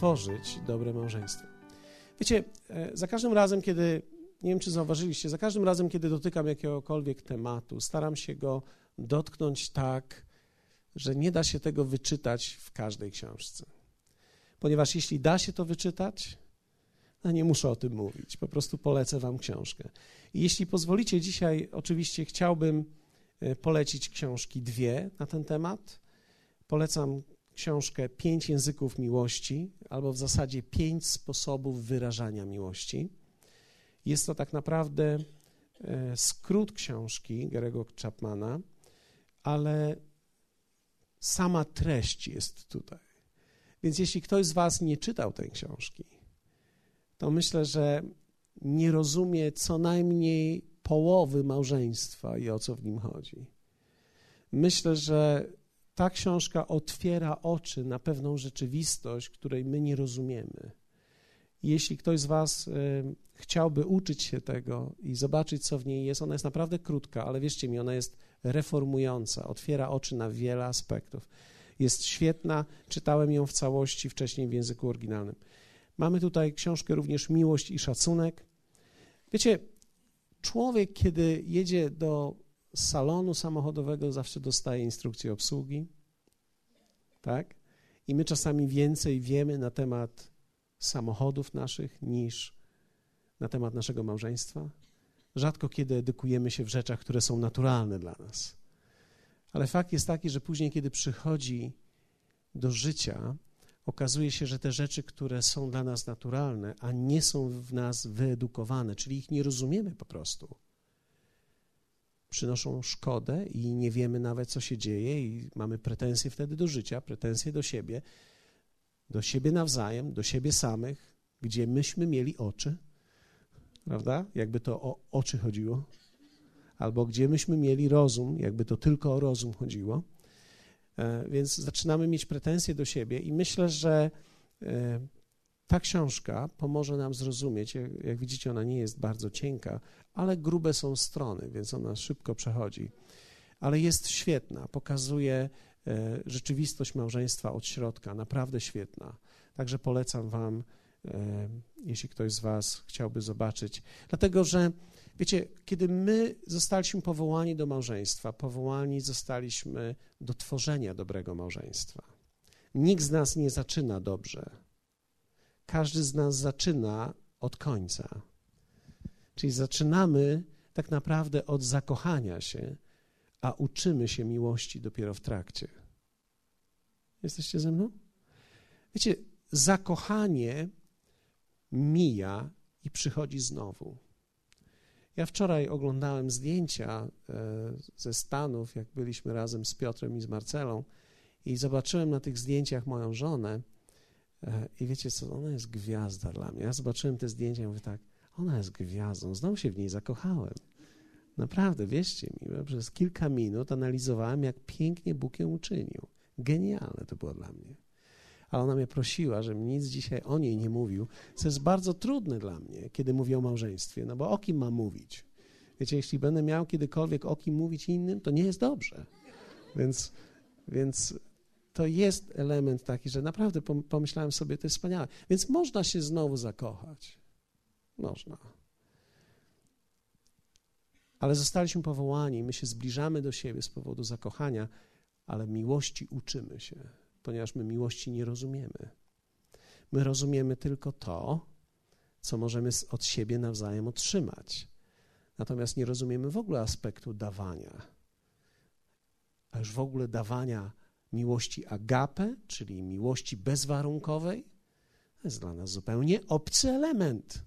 tworzyć dobre małżeństwo. Wiecie, e, za każdym razem, kiedy, nie wiem czy zauważyliście, za każdym razem, kiedy dotykam jakiegokolwiek tematu, staram się go dotknąć tak, że nie da się tego wyczytać w każdej książce. Ponieważ jeśli da się to wyczytać, no nie muszę o tym mówić, po prostu polecę Wam książkę. I jeśli pozwolicie, dzisiaj oczywiście chciałbym e, polecić książki dwie na ten temat. Polecam książkę Pięć języków miłości, albo w zasadzie pięć sposobów wyrażania miłości. Jest to tak naprawdę e, skrót książki Garego Chapmana, ale sama treść jest tutaj. Więc jeśli ktoś z Was nie czytał tej książki, to myślę, że nie rozumie co najmniej połowy małżeństwa i o co w nim chodzi. Myślę, że ta książka otwiera oczy na pewną rzeczywistość, której my nie rozumiemy. Jeśli ktoś z Was y, chciałby uczyć się tego i zobaczyć, co w niej jest, ona jest naprawdę krótka, ale wierzcie mi, ona jest reformująca, otwiera oczy na wiele aspektów. Jest świetna, czytałem ją w całości wcześniej w języku oryginalnym. Mamy tutaj książkę również Miłość i Szacunek. Wiecie, człowiek, kiedy jedzie do salonu samochodowego, zawsze dostaje instrukcję obsługi, tak? I my czasami więcej wiemy na temat samochodów naszych niż na temat naszego małżeństwa. Rzadko kiedy edukujemy się w rzeczach, które są naturalne dla nas. Ale fakt jest taki, że później, kiedy przychodzi do życia, okazuje się, że te rzeczy, które są dla nas naturalne, a nie są w nas wyedukowane, czyli ich nie rozumiemy po prostu, przynoszą szkodę i nie wiemy nawet, co się dzieje, i mamy pretensje wtedy do życia, pretensje do siebie, do siebie nawzajem, do siebie samych, gdzie myśmy mieli oczy, prawda? Jakby to o oczy chodziło. Albo gdzie myśmy mieli rozum, jakby to tylko o rozum chodziło. E, więc zaczynamy mieć pretensje do siebie i myślę, że e, ta książka pomoże nam zrozumieć, jak, jak, widzicie, ona nie jest bardzo cienka, ale grube są strony, więc ona szybko przechodzi. Ale jest świetna, pokazuje e, rzeczywistość małżeństwa od środka, naprawdę świetna. Także polecam Wam, jeśli ktoś z Was chciałby zobaczyć, dlatego że Wiecie, kiedy my zostaliśmy powołani do małżeństwa, powołani zostaliśmy do tworzenia dobrego małżeństwa. Nikt z nas nie zaczyna dobrze. Każdy z nas zaczyna od końca. Czyli zaczynamy tak naprawdę od zakochania się, a uczymy się miłości dopiero w trakcie. Jesteście ze mną? Wiecie, zakochanie mija i przychodzi znowu. Ja wczoraj oglądałem zdjęcia e, ze Stanów, jak byliśmy razem z Piotrem i z Marcelą i zobaczyłem na tych zdjęciach moją żonę i wiecie co, ona jest gwiazda dla mnie. Ja zobaczyłem te zdjęcia i mówię tak, ona jest gwiazdą, znowu się w niej zakochałem. Naprawdę, wierzcie mi, przez kilka minut analizowałem, jak pięknie Bóg ją uczynił. Genialne to było dla mnie. Ale ona mnie prosiła, żebym nic dzisiaj o niej nie mówił, co jest bardzo trudne dla mnie, kiedy mówię o małżeństwie, no bo o kim mam mówić? Wiecie, jeśli będę miał kiedykolwiek o kim mówić innym, to nie jest dobrze. Więc, więc to jest element taki, że naprawdę pomyślałem sobie, to jest wspaniałe. Więc można się znowu zakochać. Można. Ale zostaliśmy powołani, my się zbliżamy do siebie z powodu zakochania, ale miłości uczymy się ponieważ my miłości nie rozumiemy. My rozumiemy tylko to, co możemy od siebie nawzajem otrzymać. Natomiast nie rozumiemy w ogóle aspektu dawania. A już w ogóle dawania miłości agape, czyli miłości bezwarunkowej, to jest dla nas zupełnie obcy element.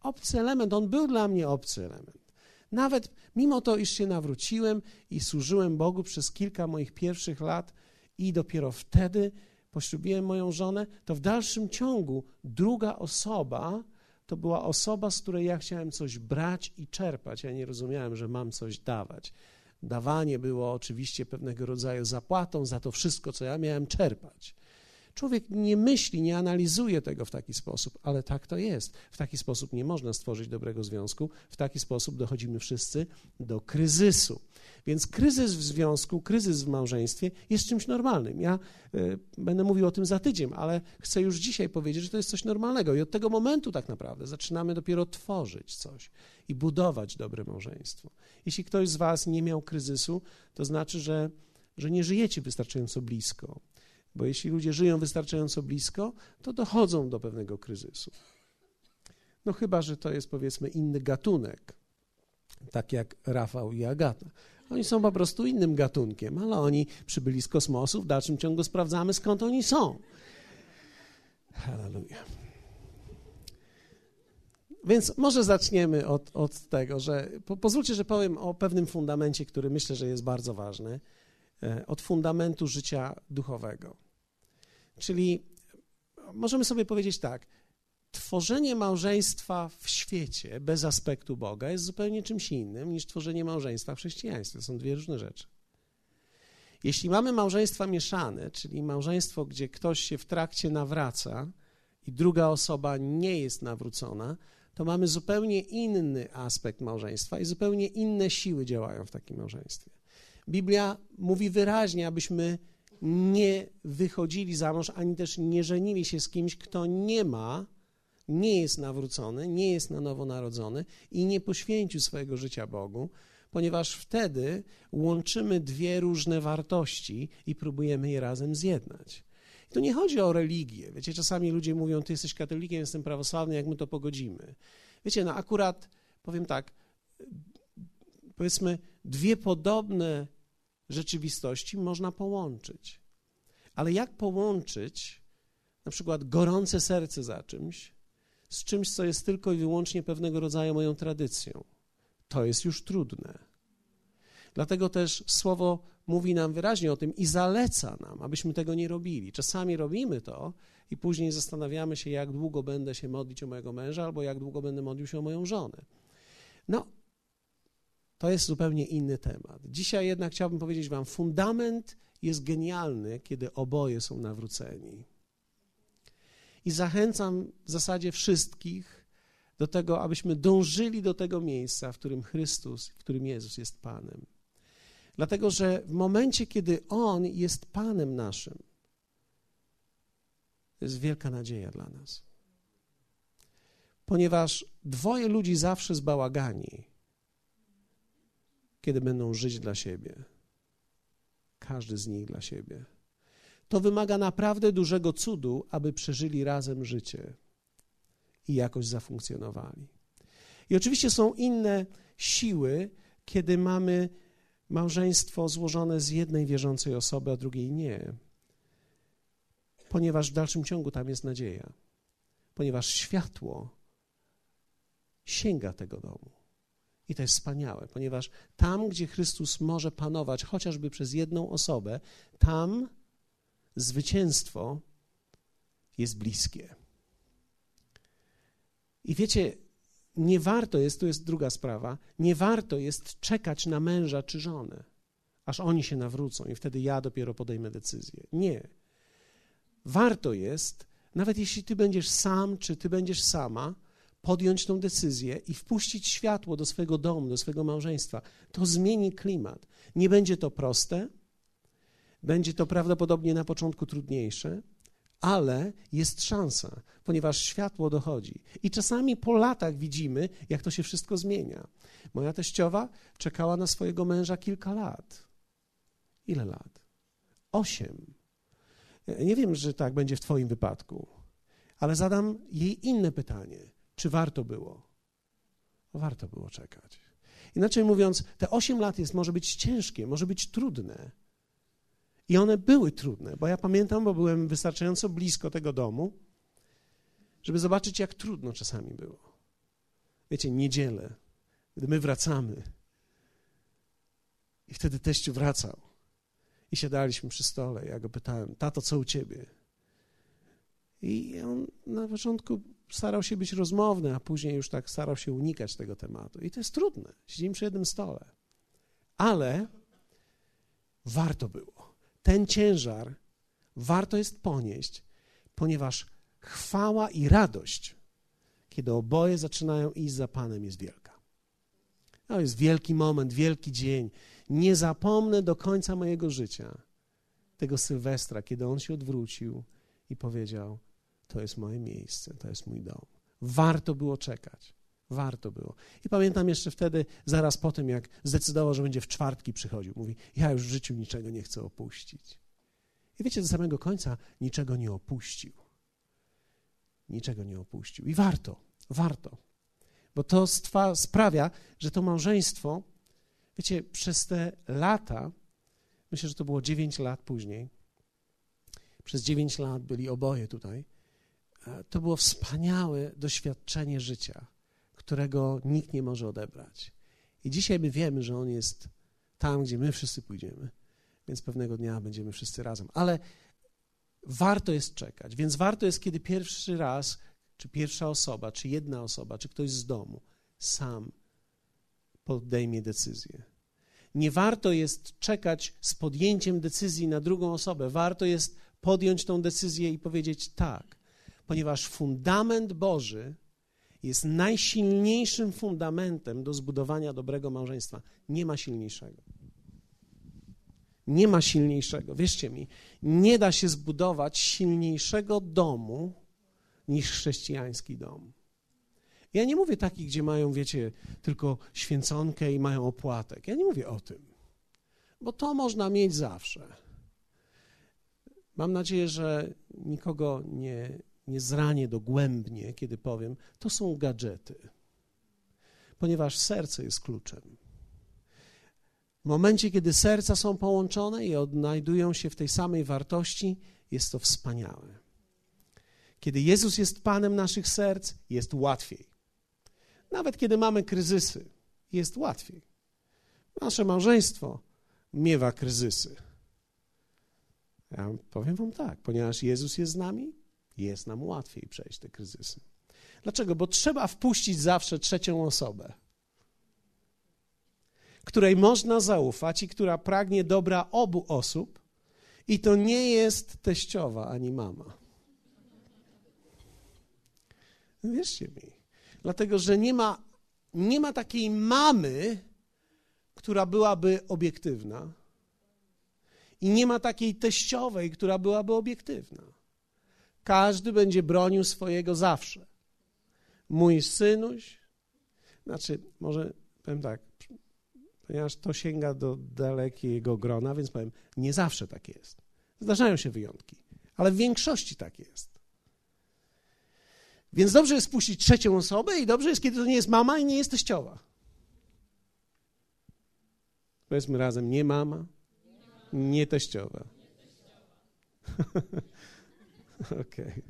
Obcy element, on był dla mnie obcy element. Nawet mimo to, iż się nawróciłem i służyłem Bogu przez kilka moich pierwszych lat, i dopiero wtedy poślubiłem moją żonę, to w dalszym ciągu druga osoba to była osoba, z której ja chciałem coś brać i czerpać. Ja nie rozumiałem, że mam coś dawać. Dawanie było oczywiście pewnego rodzaju zapłatą za to wszystko, co ja miałem czerpać. Człowiek nie myśli, nie analizuje tego w taki sposób, ale tak to jest. W taki sposób nie można stworzyć dobrego związku, w taki sposób dochodzimy wszyscy do kryzysu. Więc kryzys w związku, kryzys w małżeństwie jest czymś normalnym. Ja y, będę mówił o tym za tydzień, ale chcę już dzisiaj powiedzieć, że to jest coś normalnego i od tego momentu tak naprawdę zaczynamy dopiero tworzyć coś i budować dobre małżeństwo. Jeśli ktoś z Was nie miał kryzysu, to znaczy, że, że nie żyjecie wystarczająco blisko. Bo jeśli ludzie żyją wystarczająco blisko, to dochodzą do pewnego kryzysu. No chyba, że to jest powiedzmy inny gatunek, tak jak Rafał i Agata. Oni są po prostu innym gatunkiem, ale oni przybyli z kosmosu, w dalszym ciągu sprawdzamy skąd oni są. Hallelujah. Więc może zaczniemy od, od tego, że po, pozwólcie, że powiem o pewnym fundamencie, który myślę, że jest bardzo ważny, e, od fundamentu życia duchowego. Czyli możemy sobie powiedzieć tak, tworzenie małżeństwa w świecie bez aspektu Boga jest zupełnie czymś innym niż tworzenie małżeństwa w chrześcijaństwie. To są dwie różne rzeczy. Jeśli mamy małżeństwa mieszane, czyli małżeństwo, gdzie ktoś się w trakcie nawraca i druga osoba nie jest nawrócona, to mamy zupełnie inny aspekt małżeństwa i zupełnie inne siły działają w takim małżeństwie. Biblia mówi wyraźnie, abyśmy nie wychodzili za mąż, ani też nie żenili się z kimś, kto nie ma, nie jest nawrócony, nie jest na nowo narodzony i nie poświęcił swojego życia Bogu, ponieważ wtedy łączymy dwie różne wartości i próbujemy je razem zjednać. I tu nie chodzi o religię. Wiecie, czasami ludzie mówią, ty jesteś katolikiem, jestem prawosławny, jak my to pogodzimy. Wiecie, no akurat, powiem tak, powiedzmy, dwie podobne rzeczywistości można połączyć. Ale jak połączyć na przykład gorące serce za czymś z czymś, co jest tylko i wyłącznie pewnego rodzaju moją tradycją? To jest już trudne. Dlatego też słowo mówi nam wyraźnie o tym i zaleca nam, abyśmy tego nie robili. Czasami robimy to i później zastanawiamy się, jak długo będę się modlić o mojego męża, albo jak długo będę modlił się o moją żonę. No, to jest zupełnie inny temat. Dzisiaj jednak chciałbym powiedzieć Wam, fundament jest genialny, kiedy oboje są nawróceni. I zachęcam w zasadzie wszystkich do tego, abyśmy dążyli do tego miejsca, w którym Chrystus, w którym Jezus jest Panem. Dlatego, że w momencie, kiedy On jest Panem naszym, to jest wielka nadzieja dla nas. Ponieważ dwoje ludzi zawsze zbałagani, kiedy będą żyć dla siebie. Każdy z nich dla siebie. To wymaga naprawdę dużego cudu, aby przeżyli razem życie i jakoś zafunkcjonowali. I oczywiście są inne siły, kiedy mamy małżeństwo złożone z jednej wierzącej osoby, a drugiej nie. Ponieważ w dalszym ciągu tam jest nadzieja. Ponieważ światło sięga tego domu. I to jest wspaniałe, ponieważ tam, gdzie Chrystus może panować chociażby przez jedną osobę, tam zwycięstwo jest bliskie. I wiecie, nie warto jest, tu jest druga sprawa, nie warto jest czekać na męża czy żonę, aż oni się nawrócą i wtedy ja dopiero podejmę decyzję. Nie. Warto jest, nawet jeśli ty będziesz sam, czy ty będziesz sama, podjąć tą decyzję i wpuścić światło do swojego domu, do swojego małżeństwa. To zmieni klimat. Nie będzie to proste, będzie to prawdopodobnie na początku trudniejsze, ale jest szansa, ponieważ światło dochodzi. I czasami po latach widzimy, jak to się wszystko zmienia. Moja teściowa czekała na swojego męża kilka lat. Ile lat? Osiem. Nie wiem, że tak będzie w Twoim wypadku, ale zadam jej inne pytanie. Czy warto było? Warto było czekać. Inaczej mówiąc, te 8 lat jest, może być ciężkie, może być trudne. I one były trudne, bo ja pamiętam, bo byłem wystarczająco blisko tego domu, żeby zobaczyć, jak trudno czasami było. Wiecie, niedzielę, gdy my wracamy, i wtedy teściu wracał. I siadaliśmy przy stole. Ja go pytałem, tato, co u ciebie? I on na początku starał się być rozmowny, a później już tak starał się unikać tego tematu. I to jest trudne. Siedzimy przy jednym stole. Ale warto było. Ten ciężar warto jest ponieść, ponieważ chwała i radość, kiedy oboje zaczynają iść za Panem, jest wielka. To jest wielki moment, wielki dzień. Nie zapomnę do końca mojego życia tego Sylwestra, kiedy on się odwrócił i powiedział: To jest moje miejsce, to jest mój dom. Warto było czekać. Warto było. I pamiętam jeszcze wtedy, zaraz po tym, jak zdecydował, że będzie w czwartki przychodził, mówi: Ja już w życiu niczego nie chcę opuścić. I wiecie, do samego końca niczego nie opuścił. Niczego nie opuścił. I warto, warto. Bo to stwa, sprawia, że to małżeństwo, wiecie, przez te lata, myślę, że to było 9 lat później, przez 9 lat byli oboje tutaj, e, to było wspaniałe doświadczenie życia, którego nikt nie może odebrać. I dzisiaj my wiemy, że On jest tam, gdzie my wszyscy pójdziemy, więc pewnego dnia będziemy wszyscy razem. Ale warto jest czekać, więc warto jest, kiedy pierwszy raz czy pierwsza osoba, czy jedna osoba, czy ktoś z domu sam podejmie decyzję. Nie warto jest czekać z podjęciem decyzji na drugą osobę. Warto jest podjąć tą decyzję i powiedzieć tak, ponieważ fundament Boży jest najsilniejszym fundamentem do zbudowania dobrego małżeństwa. Nie ma silniejszego. Nie ma silniejszego. Wierzcie mi, nie da się zbudować silniejszego domu niż chrześcijański dom. Ja nie mówię takich, gdzie mają, wiecie, tylko święconkę i mają opłatek. Ja nie mówię o tym, bo to można mieć zawsze. Mam nadzieję, że nikogo nie, nie zranię dogłębnie, kiedy powiem, to są gadżety, ponieważ serce jest kluczem. W momencie, kiedy serca są połączone i odnajdują się w tej samej wartości, jest to wspaniałe. Kiedy Jezus jest Panem naszych serc, jest łatwiej. Nawet kiedy mamy kryzysy, jest łatwiej. Nasze małżeństwo miewa kryzysy. Ja powiem Wam tak, ponieważ Jezus jest z nami, jest nam łatwiej przejść te kryzysy. Dlaczego? Bo trzeba wpuścić zawsze trzecią osobę, której można zaufać i która pragnie dobra obu osób, i to nie jest teściowa ani mama. Wierzcie mi. Dlatego, że nie ma, nie ma takiej mamy, która byłaby obiektywna. I nie ma takiej teściowej, która byłaby obiektywna. Każdy będzie bronił swojego zawsze. Mój synuś, znaczy, może powiem tak, ponieważ to sięga do dalekiego grona, więc powiem, nie zawsze tak jest. Zdarzają się wyjątki, ale w większości tak jest. Więc dobrze jest puścić trzecią osobę i dobrze jest, kiedy to nie jest mama i nie jest teściowa. Powiedzmy razem, nie mama, nie teściowa. Okej. Okay.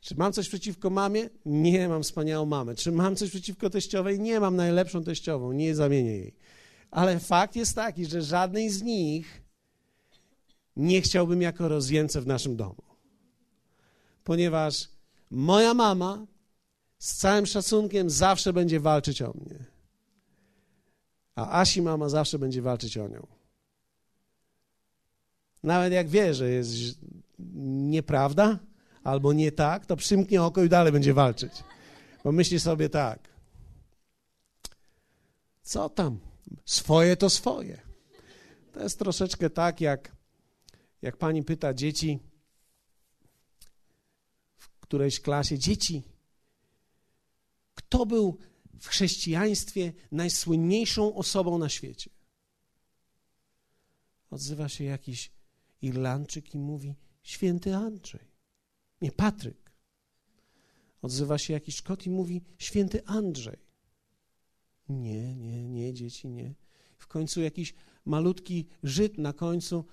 Czy mam coś przeciwko mamie? Nie, mam wspaniałą mamę. Czy mam coś przeciwko teściowej? Nie, mam najlepszą teściową, nie zamienię jej. Ale fakt jest taki, że żadnej z nich nie chciałbym jako rozjęce w naszym domu. Ponieważ Moja mama z całym szacunkiem zawsze będzie walczyć o mnie. A Asi mama zawsze będzie walczyć o nią. Nawet jak wie, że jest nieprawda albo nie tak, to przymknie oko i dalej będzie walczyć. Bo myśli sobie tak. Co tam? Swoje to swoje. To jest troszeczkę tak, jak, jak pani pyta dzieci, którejś klasie dzieci. Kto był w chrześcijaństwie najsłynniejszą osobą na świecie? Odzywa się jakiś Irlandczyk i mówi: Święty Andrzej. Nie, Patryk. Odzywa się jakiś Szkot i mówi: Święty Andrzej. Nie, nie, nie, dzieci, nie. W końcu jakiś malutki Żyd na końcu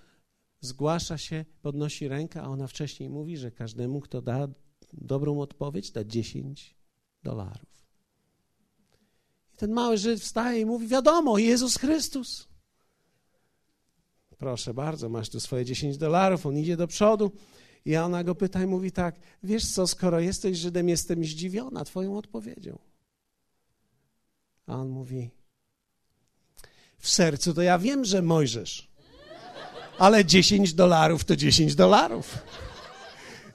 zgłasza się, podnosi rękę, a ona wcześniej mówi, że każdemu, kto da dobrą odpowiedź, da 10 dolarów. I ten mały Żyd wstaje i mówi, wiadomo, Jezus Chrystus. Proszę bardzo, masz tu swoje 10 dolarów, on idzie do przodu i ona go pyta i mówi tak, wiesz co, skoro jesteś Żydem, jestem zdziwiona twoją odpowiedzią. A on mówi, w sercu to ja wiem, że Mojżesz, ale 10 dolarów to 10 dolarów.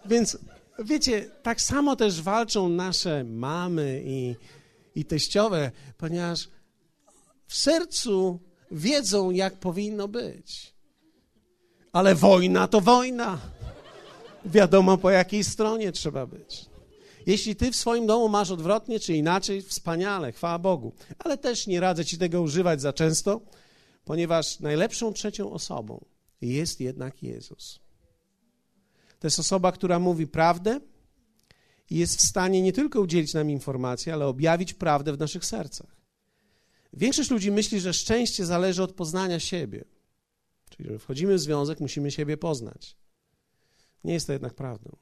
Więc wiecie, tak samo też walczą nasze mamy i, i teściowe, ponieważ w sercu wiedzą, jak powinno być. Ale wojna to wojna. Wiadomo, po jakiej stronie trzeba być. Jeśli ty w swoim domu masz odwrotnie czy inaczej, wspaniale, chwała Bogu. Ale też nie radzę ci tego używać za często, ponieważ najlepszą trzecią osobą jest jednak Jezus. To jest osoba, która mówi prawdę i jest w stanie nie tylko udzielić nam informacji, ale objawić prawdę w naszych sercach. Większość ludzi myśli, że szczęście zależy od poznania siebie. Czyli, że wchodzimy w związek, musimy siebie poznać. Nie jest to jednak prawdą.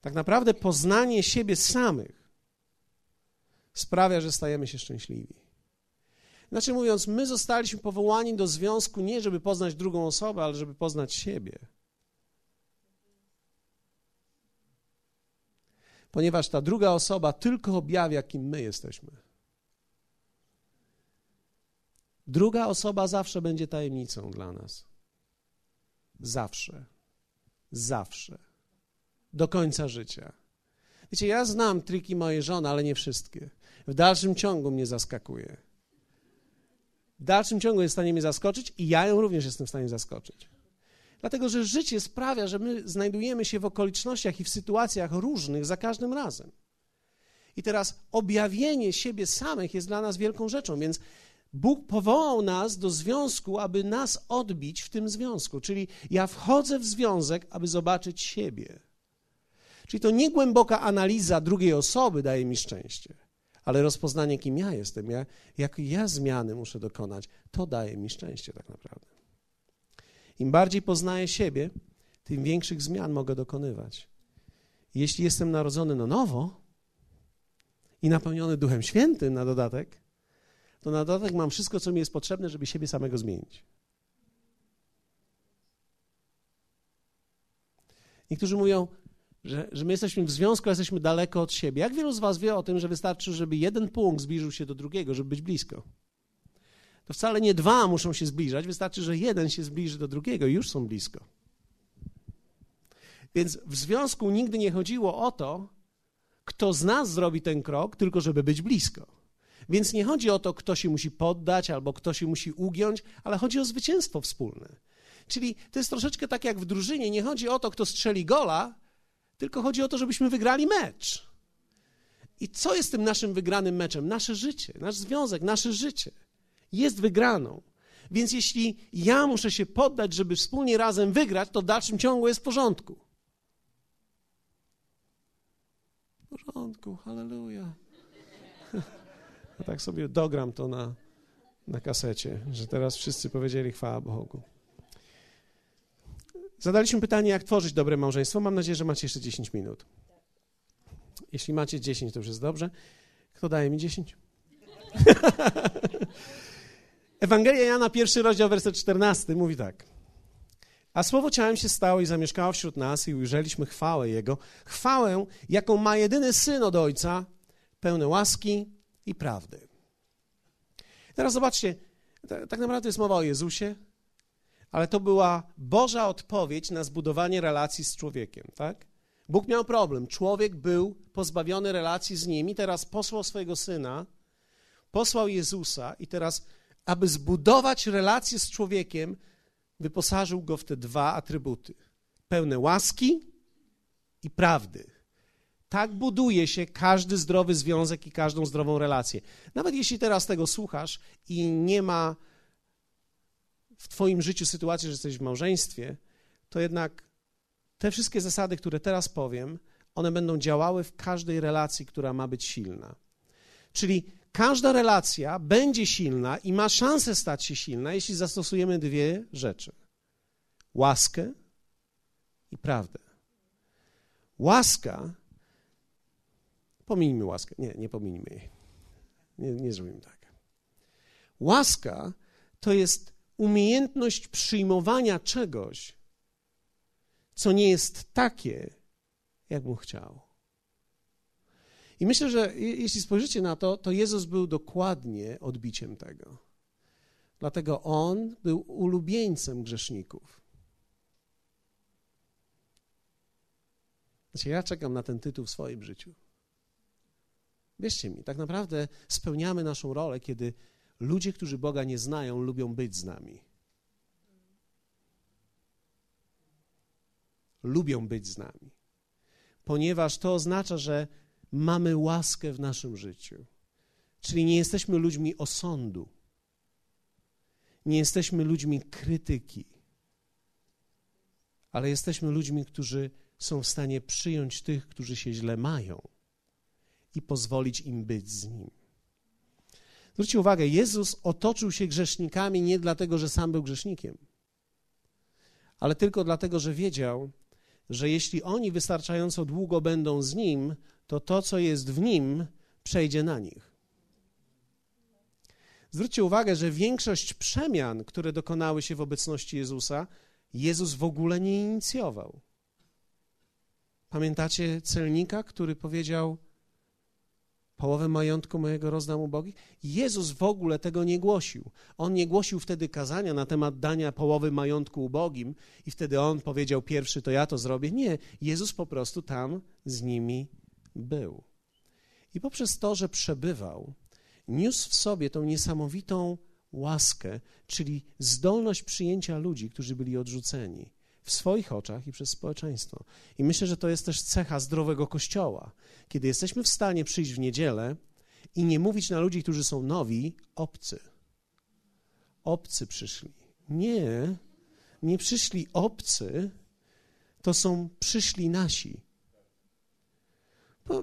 Tak naprawdę poznanie siebie samych sprawia, że stajemy się szczęśliwi. Znaczy mówiąc, my zostaliśmy powołani do związku nie, żeby poznać drugą osobę, ale żeby poznać siebie. Ponieważ ta druga osoba tylko objawia, kim my jesteśmy. Druga osoba zawsze będzie tajemnicą dla nas. Zawsze. Zawsze. Do końca życia. Wiecie, ja znam triki mojej żony, ale nie wszystkie. W dalszym ciągu mnie zaskakuje. W dalszym ciągu jest w stanie mnie zaskoczyć i ja ją również jestem w stanie zaskoczyć. Dlatego, że życie sprawia, że my znajdujemy się w okolicznościach i w sytuacjach różnych za każdym razem. I teraz objawienie siebie samych jest dla nas wielką rzeczą, więc Bóg powołał nas do związku, aby nas odbić w tym związku. Czyli ja wchodzę w związek, aby zobaczyć siebie. Czyli to nie głęboka analiza drugiej osoby daje mi szczęście, ale rozpoznanie, kim ja jestem, ja, jak ja zmiany muszę dokonać, to daje mi szczęście tak naprawdę. Im bardziej poznaję siebie, tym większych zmian mogę dokonywać. Jeśli jestem narodzony na nowo i napełniony Duchem Świętym na dodatek, to na dodatek mam wszystko, co mi jest potrzebne, żeby siebie samego zmienić. Niektórzy mówią, że, że my jesteśmy w związku, jesteśmy daleko od siebie. Jak wielu z Was wie o tym, że wystarczy, żeby jeden punkt zbliżył się do drugiego, żeby być blisko? To wcale nie dwa muszą się zbliżać, wystarczy, że jeden się zbliży do drugiego i już są blisko. Więc w związku nigdy nie chodziło o to, kto z nas zrobi ten krok, tylko żeby być blisko. Więc nie chodzi o to, kto się musi poddać albo kto się musi ugiąć, ale chodzi o zwycięstwo wspólne. Czyli to jest troszeczkę tak jak w drużynie. Nie chodzi o to, kto strzeli gola, tylko chodzi o to, żebyśmy wygrali mecz. I co jest tym naszym wygranym meczem? Nasze życie, nasz związek, nasze życie jest wygraną. Więc jeśli ja muszę się poddać, żeby wspólnie razem wygrać, to w dalszym ciągu jest w porządku. W porządku, halleluja. Ja tak sobie dogram to na, na kasecie, że teraz wszyscy powiedzieli chwała Bogu. Zadaliśmy pytanie, jak tworzyć dobre małżeństwo. Mam nadzieję, że macie jeszcze 10 minut. Jeśli macie 10, to już jest dobrze. Kto daje mi 10? Ewangelia Jana, pierwszy rozdział, werset 14 mówi tak. A słowo ciałem się stało i zamieszkało wśród nas i ujrzeliśmy chwałę Jego. Chwałę, jaką ma jedyny Syn od Ojca, pełne łaski i prawdy. Teraz zobaczcie, tak naprawdę jest mowa o Jezusie, ale to była Boża odpowiedź na zbudowanie relacji z człowiekiem, tak? Bóg miał problem. Człowiek był pozbawiony relacji z nim i teraz posłał swojego syna, posłał Jezusa i teraz, aby zbudować relację z człowiekiem, wyposażył go w te dwa atrybuty: pełne łaski i prawdy. Tak buduje się każdy zdrowy związek i każdą zdrową relację. Nawet jeśli teraz tego słuchasz i nie ma w Twoim życiu sytuacji, że jesteś w małżeństwie, to jednak te wszystkie zasady, które teraz powiem, one będą działały w każdej relacji, która ma być silna. Czyli każda relacja będzie silna i ma szansę stać się silna, jeśli zastosujemy dwie rzeczy: łaskę i prawdę. Łaska Pominijmy łaskę. Nie, nie pominijmy jej. Nie, nie zrobimy tak. Łaska to jest umiejętność przyjmowania czegoś, co nie jest takie, jak mu chciał. I myślę, że jeśli spojrzycie na to, to Jezus był dokładnie odbiciem tego. Dlatego on był ulubieńcem grzeszników. Znaczy, ja czekam na ten tytuł w swoim życiu. Wierzcie mi, tak naprawdę spełniamy naszą rolę, kiedy ludzie, którzy Boga nie znają, lubią być z nami. Lubią być z nami, ponieważ to oznacza, że mamy łaskę w naszym życiu. Czyli nie jesteśmy ludźmi osądu, nie jesteśmy ludźmi krytyki, ale jesteśmy ludźmi, którzy są w stanie przyjąć tych, którzy się źle mają i pozwolić im być z nim. Zwróćcie uwagę, Jezus otoczył się grzesznikami nie dlatego, że sam był grzesznikiem, ale tylko dlatego, że wiedział, że jeśli oni wystarczająco długo będą z nim, to to, co jest w nim, przejdzie na nich. Zwróćcie uwagę, że większość przemian, które dokonały się w obecności Jezusa, Jezus w ogóle nie inicjował. Pamiętacie celnika, który powiedział: Połowę majątku mojego rozdam ubogich? Jezus w ogóle tego nie głosił. On nie głosił wtedy kazania na temat dania połowy majątku ubogim, i wtedy on powiedział: Pierwszy to ja to zrobię. Nie, Jezus po prostu tam z nimi był. I poprzez to, że przebywał, niósł w sobie tą niesamowitą łaskę, czyli zdolność przyjęcia ludzi, którzy byli odrzuceni w swoich oczach i przez społeczeństwo. I myślę, że to jest też cecha zdrowego kościoła. Kiedy jesteśmy w stanie przyjść w niedzielę i nie mówić na ludzi, którzy są nowi, obcy. Obcy przyszli. Nie, nie przyszli obcy, to są przyszli nasi.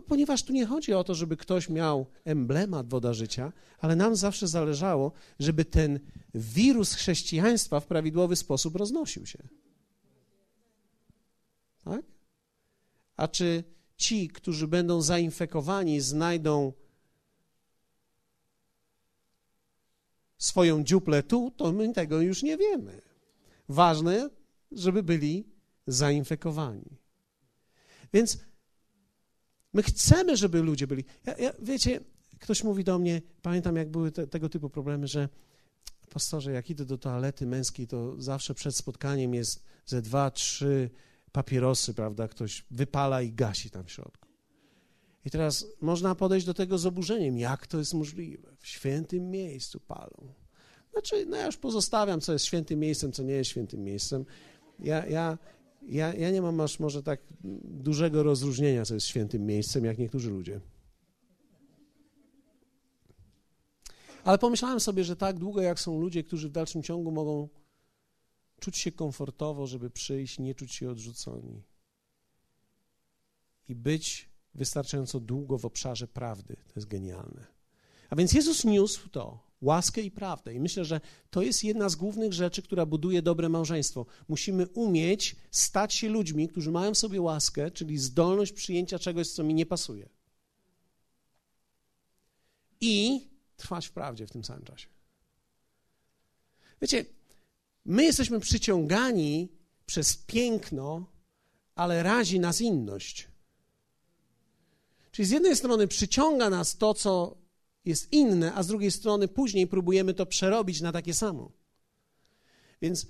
ponieważ tu nie chodzi o to, żeby ktoś miał emblemat woda życia, ale nam zawsze zależało, żeby ten wirus chrześcijaństwa w prawidłowy sposób roznosił się. Tak? A czy ci, którzy będą zainfekowani, znajdą swoją dziuplę tu, to my tego już nie wiemy. Ważne, żeby byli zainfekowani. Więc my chcemy, żeby ludzie byli. Ja, ja, wiecie, ktoś mówi do mnie, pamiętam, jak były te, tego typu problemy, że pastorze, jak idę do toalety męskiej, to zawsze przed spotkaniem jest ze dwa, trzy papierosy, prawda, ktoś wypala i gasi tam w środku. I teraz można podejść do tego z oburzeniem, jak to jest możliwe. W świętym miejscu palą. Znaczy, no ja już pozostawiam, co jest świętym miejscem, co nie jest świętym miejscem. Ja, ja, ja, ja nie mam aż może tak dużego rozróżnienia, co jest świętym miejscem, jak niektórzy ludzie. Ale pomyślałem sobie, że tak długo jak są ludzie, którzy w dalszym ciągu mogą czuć się komfortowo, żeby przyjść, nie czuć się odrzuconi. I być wystarczająco długo w obszarze prawdy. To jest genialne. A więc Jezus niósł to, łaskę i prawdę. I myślę, że to jest jedna z głównych rzeczy, która buduje dobre małżeństwo. Musimy umieć stać się ludźmi, którzy mają w sobie łaskę, czyli zdolność przyjęcia czegoś, co mi nie pasuje. I trwać w prawdzie w tym samym czasie. Wiecie, My jesteśmy przyciągani przez piękno, ale razi nas inność. Czyli z jednej strony przyciąga nas to, co jest inne, a z drugiej strony później próbujemy to przerobić na takie samo. Więc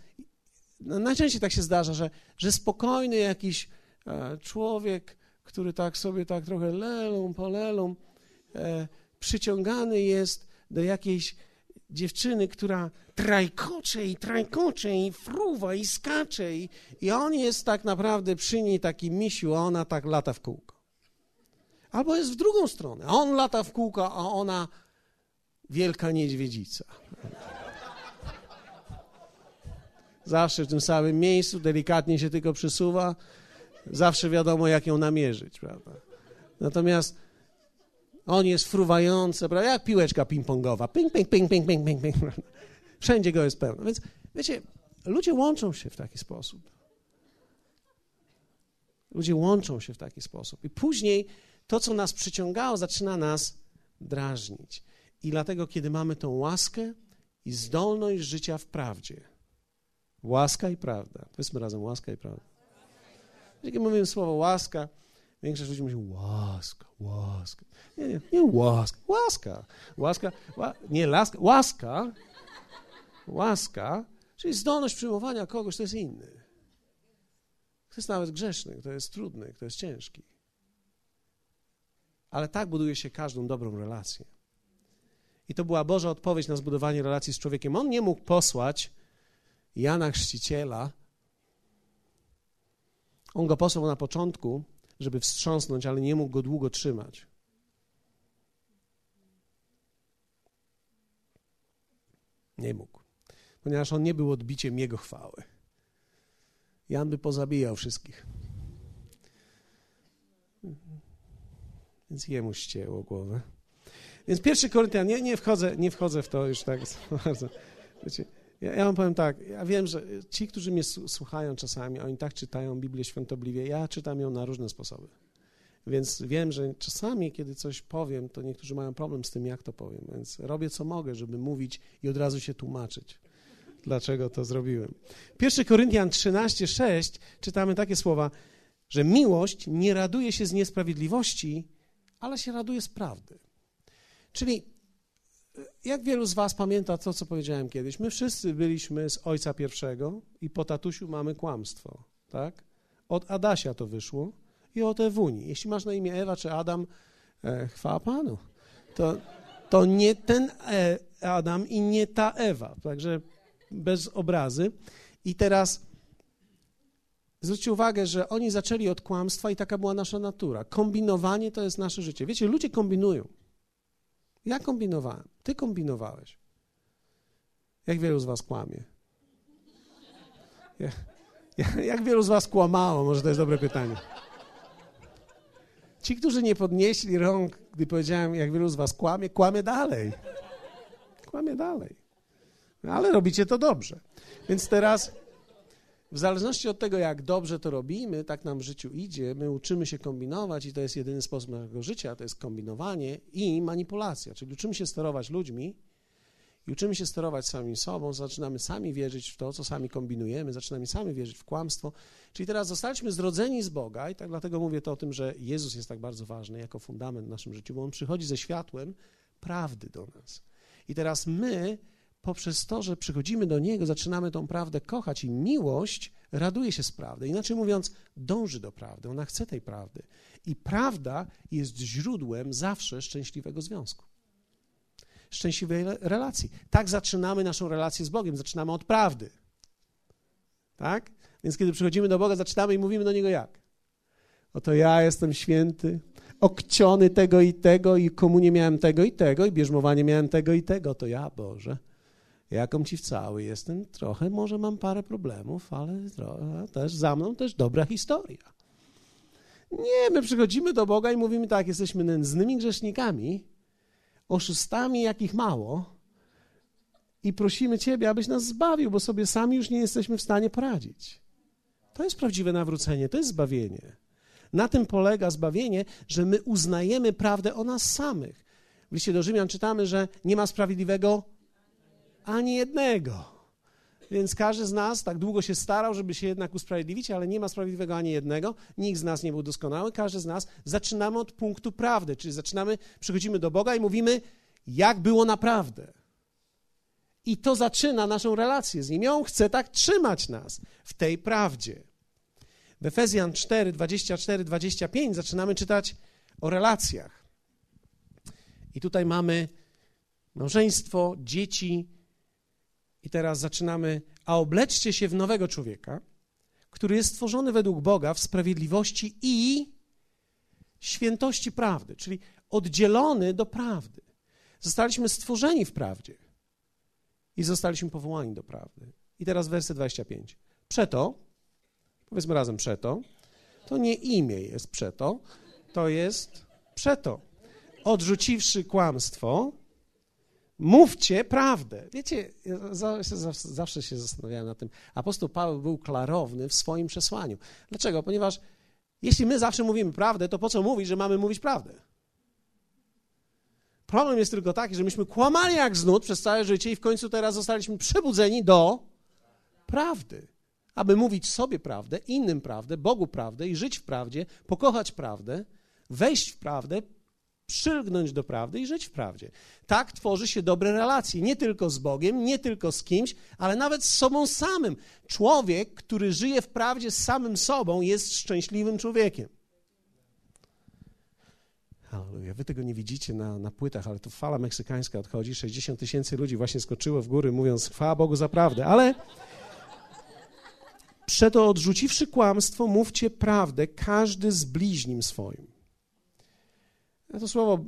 no, najczęściej tak się zdarza, że, że spokojny jakiś e, człowiek, który tak sobie tak trochę lelą, polelą, e, przyciągany jest do jakiejś dziewczyny, która trajkocze i trajkocze i fruwa i skacze i, i on jest tak naprawdę przy niej taki misiu, a ona tak lata w kółko. Albo jest w drugą stronę. On lata w kółko, a ona wielka niedźwiedzica. Zawsze w tym samym miejscu, delikatnie się tylko przesuwa, zawsze wiadomo, jak ją namierzyć, prawda? Natomiast on jest fruwający, prawda? jak piłeczka ping-pongowa. Ping, ping, ping, ping, ping, ping, ping. Wszędzie go jest pełno. Więc wiecie, ludzie łączą się w taki sposób. Ludzie łączą się w taki sposób. I później to, co nas przyciągało, zaczyna nas drażnić. I dlatego, kiedy mamy tą łaskę i zdolność życia w prawdzie, łaska i prawda, powiedzmy razem łaska i prawda. Kiedy mówimy słowo łaska, większość ludzi mówi łaska, łaska. Nie, nie, nie łaska, łaska. Łaska, ła, nie laska, łaska Łaska, czyli zdolność przyjmowania kogoś, to jest inny. To jest nawet grzeszny, to jest trudny, to jest ciężki. Ale tak buduje się każdą dobrą relację. I to była Boża odpowiedź na zbudowanie relacji z człowiekiem. On nie mógł posłać Jana Chrzciciela. On go posłał na początku, żeby wstrząsnąć, ale nie mógł go długo trzymać. Nie mógł, ponieważ on nie był odbiciem jego chwały. Jan by pozabijał wszystkich. Więc jemu ścięło głowę. Więc pierwszy Koryntian, nie, nie, wchodzę, nie wchodzę w to już tak bardzo. Wiecie, ja, ja wam powiem tak, ja wiem, że ci, którzy mnie słuchają czasami, oni tak czytają Biblię świątobliwie, ja czytam ją na różne sposoby. Więc wiem, że czasami, kiedy coś powiem, to niektórzy mają problem z tym, jak to powiem. Więc robię co mogę, żeby mówić i od razu się tłumaczyć, dlaczego to zrobiłem. 1 Koryntian 13, 6 czytamy takie słowa, że miłość nie raduje się z niesprawiedliwości, ale się raduje z prawdy. Czyli jak wielu z Was pamięta to, co powiedziałem kiedyś? My wszyscy byliśmy z ojca pierwszego i po tatusiu mamy kłamstwo, tak? Od Adasia to wyszło i od Ewuni. Jeśli masz na imię Ewa czy Adam, e, chwała Panu. To, to nie ten e, Adam i nie ta Ewa, także bez obrazy. I teraz zwróćcie uwagę, że oni zaczęli od kłamstwa i taka była nasza natura. Kombinowanie to jest nasze życie. Wiecie, ludzie kombinują. Ja kombinowałem. Ty kombinowałeś. Jak wielu z was kłamie? jak wielu z was kłamało? Może to jest dobre pytanie. Ci, którzy nie podnieśli rąk, gdy powiedziałem, jak wielu z was kłamie, kłamie dalej. Kłamie dalej. Ale robicie to dobrze. Więc teraz w zależności od tego, jak dobrze to robimy, tak nam w życiu idzie, my uczymy się kombinować i to jest jedyny sposób naszego życia, to jest kombinowanie i manipulacja, czyli uczymy się sterować ludźmi i uczymy się sterować samym sobą, zaczynamy sami wierzyć w to, co sami kombinujemy, zaczynamy sami wierzyć w kłamstwo. Czyli teraz zostaliśmy zrodzeni z Boga i tak dlatego mówię to o tym, że Jezus jest tak bardzo ważny jako fundament w naszym życiu, bo On przychodzi ze światłem prawdy do nas. I teraz my poprzez to, że przychodzimy do Niego, zaczynamy tą prawdę kochać i miłość raduje się z prawdy. Inaczej mówiąc, dąży do prawdy, ona chce tej prawdy. I prawda jest źródłem zawsze szczęśliwego związku. Szczęśliwej relacji. Tak zaczynamy naszą relację z Bogiem, zaczynamy od prawdy. Tak? Więc kiedy przychodzimy do Boga, zaczynamy i mówimy do Niego jak? Oto ja jestem święty, okciony tego i tego, i komunie miałem tego i tego, i bierzmowanie miałem tego i tego. To ja, Boże jaką ci cały jestem, trochę może mam parę problemów, ale też za mną też dobra historia. Nie, my przychodzimy do Boga i mówimy tak, jesteśmy nędznymi grzesznikami, oszustami jakich mało i prosimy Ciebie, abyś nas zbawił, bo sobie sami już nie jesteśmy w stanie poradzić. To jest prawdziwe nawrócenie, to jest zbawienie. Na tym polega zbawienie, że my uznajemy prawdę o nas samych. W liście do Rzymian czytamy, że nie ma sprawiedliwego ani jednego. Więc każdy z nas tak długo się starał, żeby się jednak usprawiedliwić, ale nie ma sprawiedliwego ani jednego. Nikt z nas nie był doskonały. Każdy z nas zaczynamy od punktu prawdy, czyli zaczynamy, przychodzimy do Boga i mówimy, jak było naprawdę. I to zaczyna naszą relację z Nim. I On chce tak trzymać nas w tej prawdzie. W Efezjan 4, 24, 25 zaczynamy czytać o relacjach. I tutaj mamy małżeństwo, dzieci, i teraz zaczynamy, a obleczcie się w nowego człowieka, który jest stworzony według Boga w sprawiedliwości i świętości prawdy, czyli oddzielony do prawdy. Zostaliśmy stworzeni w prawdzie i zostaliśmy powołani do prawdy. I teraz werset 25. Przeto, powiedzmy razem przeto, to nie imię jest przeto, to jest przeto. Odrzuciwszy kłamstwo, Mówcie prawdę. Wiecie, zawsze się zastanawiałem nad tym. Apostoł Paweł był klarowny w swoim przesłaniu. Dlaczego? Ponieważ jeśli my zawsze mówimy prawdę, to po co mówić, że mamy mówić prawdę? Problem jest tylko taki, że myśmy kłamali jak znud przez całe życie i w końcu teraz zostaliśmy przebudzeni do prawdy. Aby mówić sobie prawdę, innym prawdę, Bogu prawdę i żyć w prawdzie, pokochać prawdę, wejść w prawdę, przylgnąć do prawdy i żyć w prawdzie. Tak tworzy się dobre relacje, nie tylko z Bogiem, nie tylko z kimś, ale nawet z sobą samym. Człowiek, który żyje w prawdzie z samym sobą, jest szczęśliwym człowiekiem. Halleluja. Wy tego nie widzicie na, na płytach, ale tu fala meksykańska odchodzi. 60 tysięcy ludzi właśnie skoczyło w góry, mówiąc chwała Bogu za prawdę. Ale przeto odrzuciwszy kłamstwo, mówcie prawdę, każdy z bliźnim swoim. Ja to słowo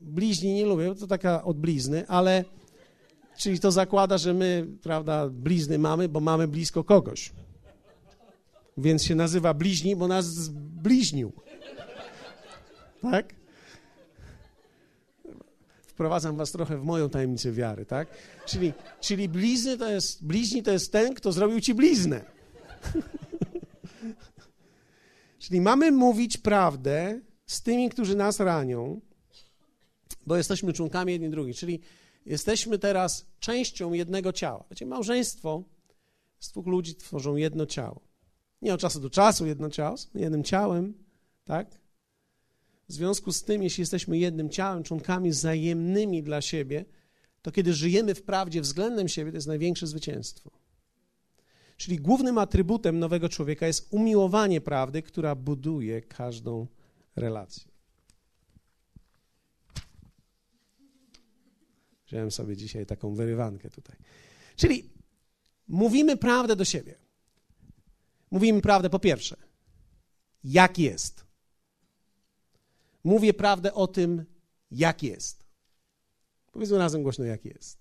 bliźni nie lubię, to taka od blizny, ale czyli to zakłada, że my, prawda, blizny mamy, bo mamy blisko kogoś. Więc się nazywa bliźni, bo nas zbliźnił. Tak? Wprowadzam was trochę w moją tajemnicę wiary, tak? Czyli, czyli blizny to jest, bliźni to jest ten, kto zrobił ci bliznę. czyli mamy mówić prawdę z tymi, którzy nas ranią, bo jesteśmy członkami jedni drugich, czyli jesteśmy teraz częścią jednego ciała. Wiecie, małżeństwo z dwóch ludzi tworzą jedno ciało. Nie od czasu do czasu jedno ciało, jednym ciałem, tak? W związku z tym, jeśli jesteśmy jednym ciałem, członkami wzajemnymi dla siebie, to kiedy żyjemy w prawdzie względem siebie, to jest największe zwycięstwo. Czyli głównym atrybutem nowego człowieka jest umiłowanie prawdy, która buduje każdą relację. Wziąłem sobie dzisiaj taką wyrywankę tutaj. Czyli mówimy prawdę do siebie. Mówimy prawdę po pierwsze, jak jest. Mówię prawdę o tym, jak jest. Powiedzmy razem głośno, jak jest.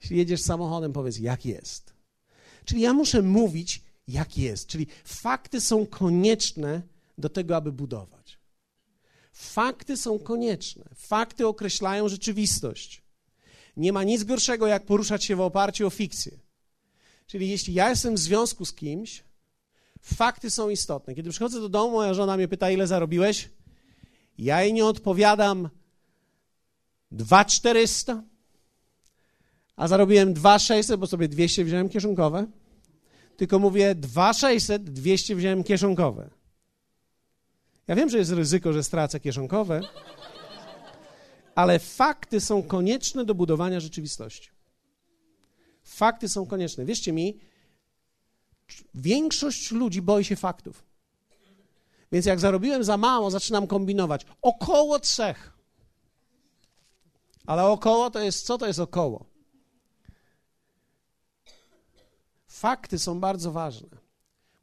Jeśli jedziesz samochodem, powiedz, jak jest. Czyli ja muszę mówić, jak jest. Czyli fakty są konieczne do tego, aby budować. Fakty są konieczne. Fakty określają rzeczywistość. Nie ma nic gorszego, jak poruszać się w oparciu o fikcję. Czyli jeśli ja jestem w związku z kimś, fakty są istotne. Kiedy przychodzę do domu, moja żona mnie pyta, ile zarobiłeś? Ja jej nie odpowiadam 2400, a zarobiłem 2600, bo sobie 200 wziąłem kieszonkowe. Tylko mówię 2600, 200 wziąłem kieszonkowe. Ja wiem, że jest ryzyko, że stracę kieszonkowe, ale fakty są konieczne do budowania rzeczywistości. Fakty są konieczne. Wierzcie mi, większość ludzi boi się faktów. Więc jak zarobiłem za mało, zaczynam kombinować. Około trzech. Ale około to jest, co to jest około? Fakty są bardzo ważne.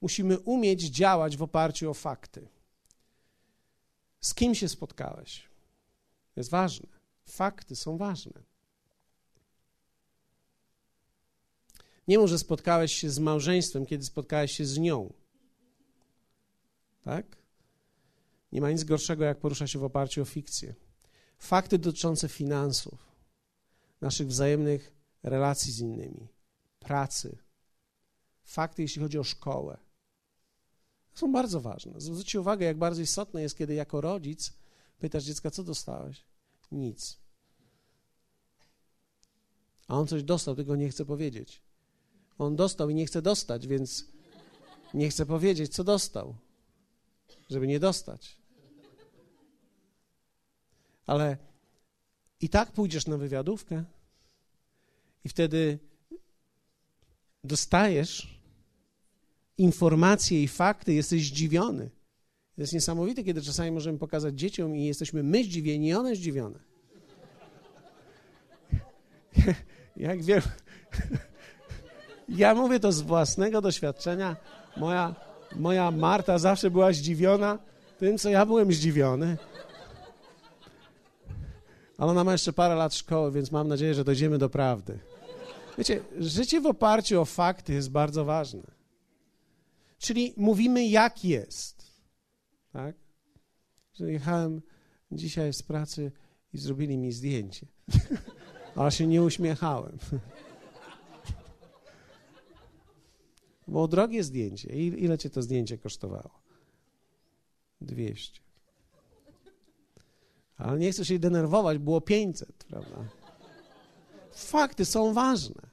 Musimy umieć działać w oparciu o fakty. Z kim się spotkałeś? Jest ważne. Fakty są ważne. Nie może spotkałeś się z małżeństwem, kiedy spotkałeś się z nią. Tak? Nie ma nic gorszego, jak porusza się w oparciu o fikcję. Fakty dotyczące finansów, naszych wzajemnych relacji z innymi, pracy, fakty, jeśli chodzi o szkołę, są bardzo ważne. Zwróćcie uwagę, jak bardzo istotne jest, kiedy jako rodzic pytasz dziecka, co dostałeś? Nic. A on coś dostał, tylko nie chce powiedzieć. On dostał i nie chce dostać, więc nie chce powiedzieć, co dostał, żeby nie dostać. Ale i tak pójdziesz na wywiadówkę i wtedy dostajesz informacje i fakty, jesteś zdziwiony. To jest niesamowite, kiedy czasami możemy pokazać dzieciom i jesteśmy my zdziwieni, i one zdziwione. Jak wiem, ja mówię to z własnego doświadczenia. Moja, moja Marta zawsze była zdziwiona tym, co ja byłem zdziwiony. Ale ona ma jeszcze parę lat szkoły, więc mam nadzieję, że dojdziemy do prawdy. Wiecie, życie w oparciu o fakty jest bardzo ważne. Czyli mówimy, jak jest. Tak? Że jechałem dzisiaj z pracy i zrobili mi zdjęcie. Ale się nie uśmiechałem. Było drogie zdjęcie. Ile cię to zdjęcie kosztowało? 200. Ale nie chcę się denerwować, było 500, prawda? Fakty są ważne.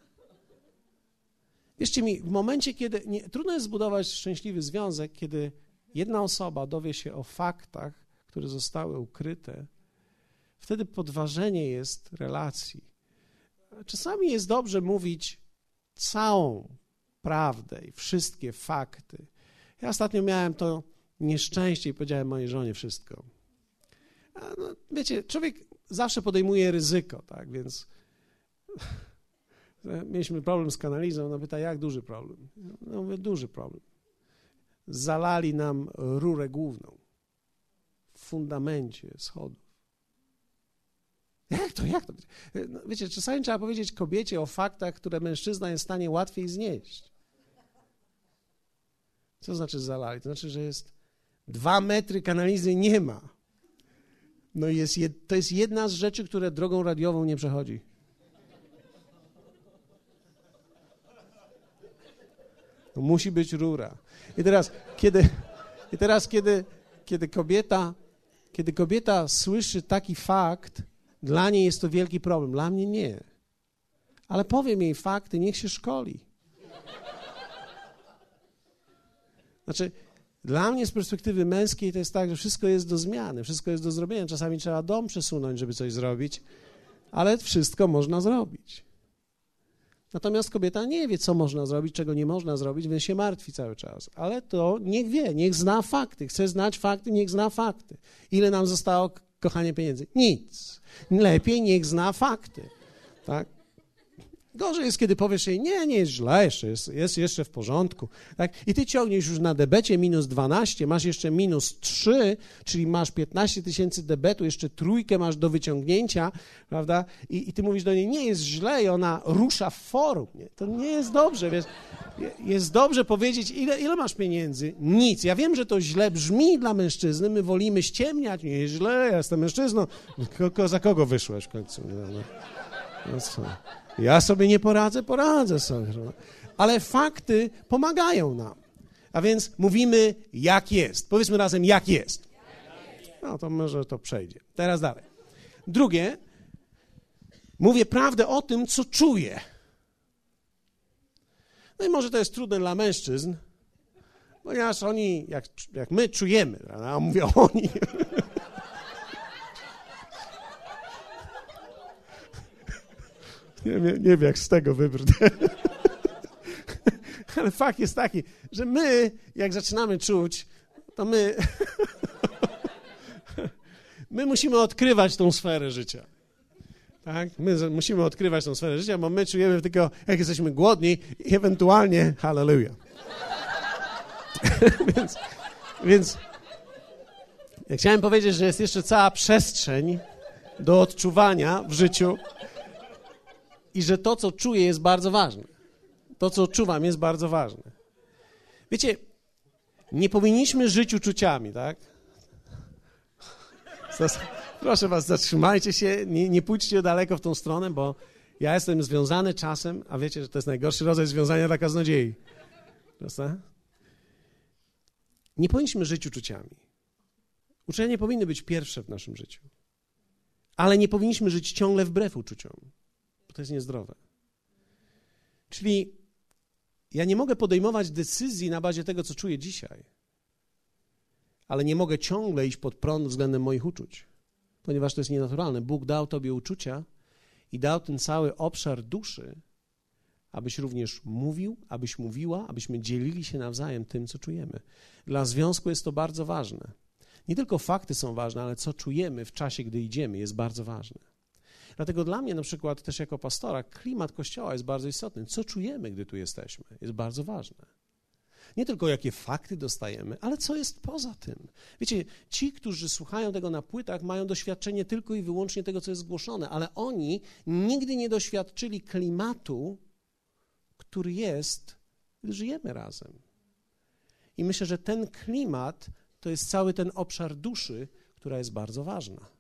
Wierzcie mi, w momencie, kiedy nie, trudno jest zbudować szczęśliwy związek, kiedy jedna osoba dowie się o faktach, które zostały ukryte, wtedy podważenie jest relacji. Czasami jest dobrze mówić całą prawdę i wszystkie fakty. Ja ostatnio miałem to nieszczęście i powiedziałem mojej żonie wszystko. No, wiecie, człowiek zawsze podejmuje ryzyko, tak, więc mieliśmy problem z kanalizą, no pyta, jak duży problem? No mówię, duży problem. Zalali nam rurę główną w fundamencie schodów. Jak to, jak to? No, wiecie, czasami trzeba powiedzieć kobiecie o faktach, które mężczyzna jest w stanie łatwiej znieść. Co znaczy zalali? To znaczy, że jest dwa metry kanalizy nie ma. No jest, to jest jedna z rzeczy, które drogą radiową nie przechodzi. Musi być rura. I teraz, kiedy, i teraz kiedy, kiedy, kobieta, kiedy kobieta słyszy taki fakt, dla niej jest to wielki problem, dla mnie nie. Ale powiem jej fakty, niech się szkoli. Znaczy, dla mnie z perspektywy męskiej to jest tak, że wszystko jest do zmiany, wszystko jest do zrobienia. Czasami trzeba dom przesunąć, żeby coś zrobić, ale wszystko można zrobić. Natomiast kobieta nie wie, co można zrobić, czego nie można zrobić, więc się martwi cały czas. Ale to niech wie, niech zna fakty. Chce znać fakty, niech zna fakty. Ile nam zostało, kochanie, pieniędzy? Nic. Lepiej niech zna fakty. Tak? Gorzej jest, kiedy powiesz jej, nie, nie jest źle, jeszcze, jest, jest jeszcze w porządku. Tak? I ty ciągniesz już na debecie minus 12, masz jeszcze minus 3, czyli masz 15 tysięcy debetu, jeszcze trójkę masz do wyciągnięcia, prawda? I, I, ty mówisz do niej, nie jest źle i ona rusza w forum. Nie? To nie jest dobrze, wiesz. Jest dobrze powiedzieć, ile, ile masz pieniędzy? Nic. Ja wiem, że to źle brzmi dla mężczyzny, my wolimy ściemniać, nie jest źle, ja jestem mężczyzną. Ko, za kogo wyszłeś w końcu? No, no. no? Ja sobie nie poradzę, poradzę sobie. Ale fakty pomagają nam. A więc mówimy, jak jest. Powiedzmy razem, jak jest. No to może to przejdzie. Teraz dalej. Drugie, mówię prawdę o tym, co czuję. No i może to jest trudne dla mężczyzn, ponieważ oni, jak, jak my czujemy, a mówię oni. Nie, nie, wiem, jak z tego wybrnę. Ale fakt jest taki, że my, jak zaczynamy czuć, to my, my musimy odkrywać tą sferę życia. Tak? My musimy odkrywać tą sferę życia, bo my czujemy tylko, jak jesteśmy głodni i ewentualnie hallelujah. więc, więc ja chciałem powiedzieć, że jest jeszcze cała przestrzeń do odczuwania w życiu, i że to, co czuję, jest bardzo ważne. To, co czuwam, jest bardzo ważne. Wiecie, nie powinniśmy żyć uczuciami, tak? Proszę was, zatrzymajcie się, nie, nie pójdźcie daleko w tą stronę, bo ja jestem związany czasem, a wiecie, że to jest najgorszy rodzaj związania dla kaznodziei. Proste? Nie powinniśmy żyć uczuciami. Uczucia nie powinny być pierwsze w naszym życiu. Ale nie powinniśmy żyć ciągle wbrew uczuciom to jest niezdrowe. Czyli ja nie mogę podejmować decyzji na bazie tego, co czuję dzisiaj, ale nie mogę ciągle iść pod prąd względem moich uczuć, ponieważ to jest nienaturalne. Bóg dał Tobie uczucia i dał ten cały obszar duszy, abyś również mówił, abyś mówiła, abyśmy dzielili się nawzajem tym, co czujemy. Dla związku jest to bardzo ważne. Nie tylko fakty są ważne, ale co czujemy w czasie, gdy idziemy, jest bardzo ważne. Dlatego dla mnie na przykład też jako pastora klimat kościoła jest bardzo istotny. Co czujemy, gdy tu jesteśmy, jest bardzo ważne. Nie tylko jakie fakty dostajemy, ale co jest poza tym. Wiecie, ci, którzy słuchają tego na płytach, mają doświadczenie tylko i wyłącznie tego, co jest zgłoszone, ale oni nigdy nie doświadczyli klimatu, który jest, gdy żyjemy razem. I myślę, że ten klimat to jest cały ten obszar duszy, która jest bardzo ważna.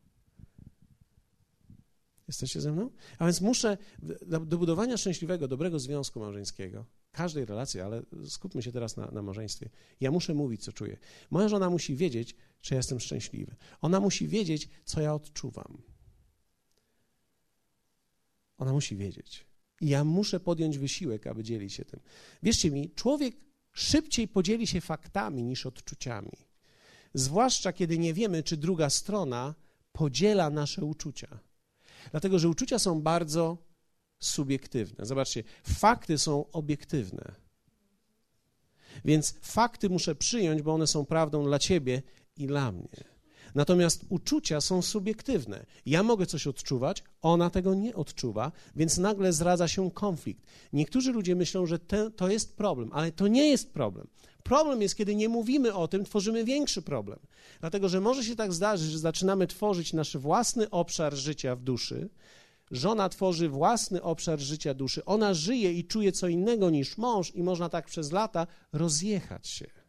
Jesteście ze mną? A więc muszę do budowania szczęśliwego, dobrego związku małżeńskiego, każdej relacji, ale skupmy się teraz na, na małżeństwie. Ja muszę mówić, co czuję. Moja żona musi wiedzieć, czy jestem szczęśliwy. Ona musi wiedzieć, co ja odczuwam. Ona musi wiedzieć. I ja muszę podjąć wysiłek, aby dzielić się tym. Wierzcie mi, człowiek szybciej podzieli się faktami niż odczuciami. zwłaszcza kiedy nie wiemy, czy druga strona podziela nasze uczucia. Dlatego, że uczucia są bardzo subiektywne. Zobaczcie, fakty są obiektywne. Więc fakty muszę przyjąć, bo one są prawdą dla ciebie i dla mnie. Natomiast uczucia są subiektywne. Ja mogę coś odczuwać, ona tego nie odczuwa, więc nagle zradza się konflikt. Niektórzy ludzie myślą, że te, to jest problem, ale to nie jest problem. Problem jest, kiedy nie mówimy o tym, tworzymy większy problem. Dlatego, że może się tak zdarzyć, że zaczynamy tworzyć nasz własny obszar życia w duszy. Żona tworzy własny obszar życia duszy. Ona żyje i czuje co innego niż mąż, i można tak przez lata rozjechać się.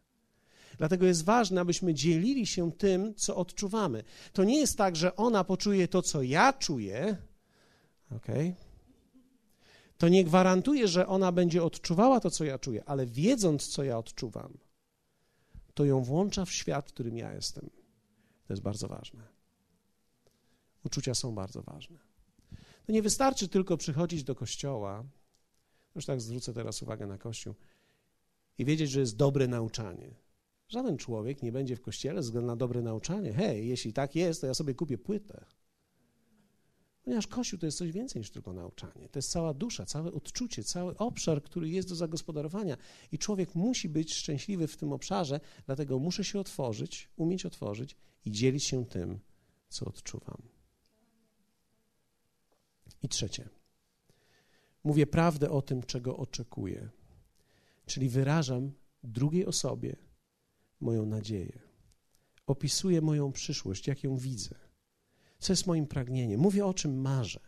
Dlatego jest ważne, abyśmy dzielili się tym, co odczuwamy. To nie jest tak, że ona poczuje to, co ja czuję, okay? to nie gwarantuje, że ona będzie odczuwała to, co ja czuję, ale wiedząc, co ja odczuwam, to ją włącza w świat, w którym ja jestem. To jest bardzo ważne. Uczucia są bardzo ważne. To nie wystarczy tylko przychodzić do kościoła, już tak zwrócę teraz uwagę na kościół, i wiedzieć, że jest dobre nauczanie. Żaden człowiek nie będzie w kościele ze względu na dobre nauczanie. Hej, jeśli tak jest, to ja sobie kupię płytę. Ponieważ Kościół to jest coś więcej niż tylko nauczanie. To jest cała dusza, całe odczucie, cały obszar, który jest do zagospodarowania. I człowiek musi być szczęśliwy w tym obszarze, dlatego muszę się otworzyć, umieć otworzyć i dzielić się tym, co odczuwam. I trzecie. Mówię prawdę o tym, czego oczekuję. Czyli wyrażam drugiej osobie moją nadzieję. Opisuję moją przyszłość, jak ją widzę co jest moim pragnieniem, mówię o czym marzę.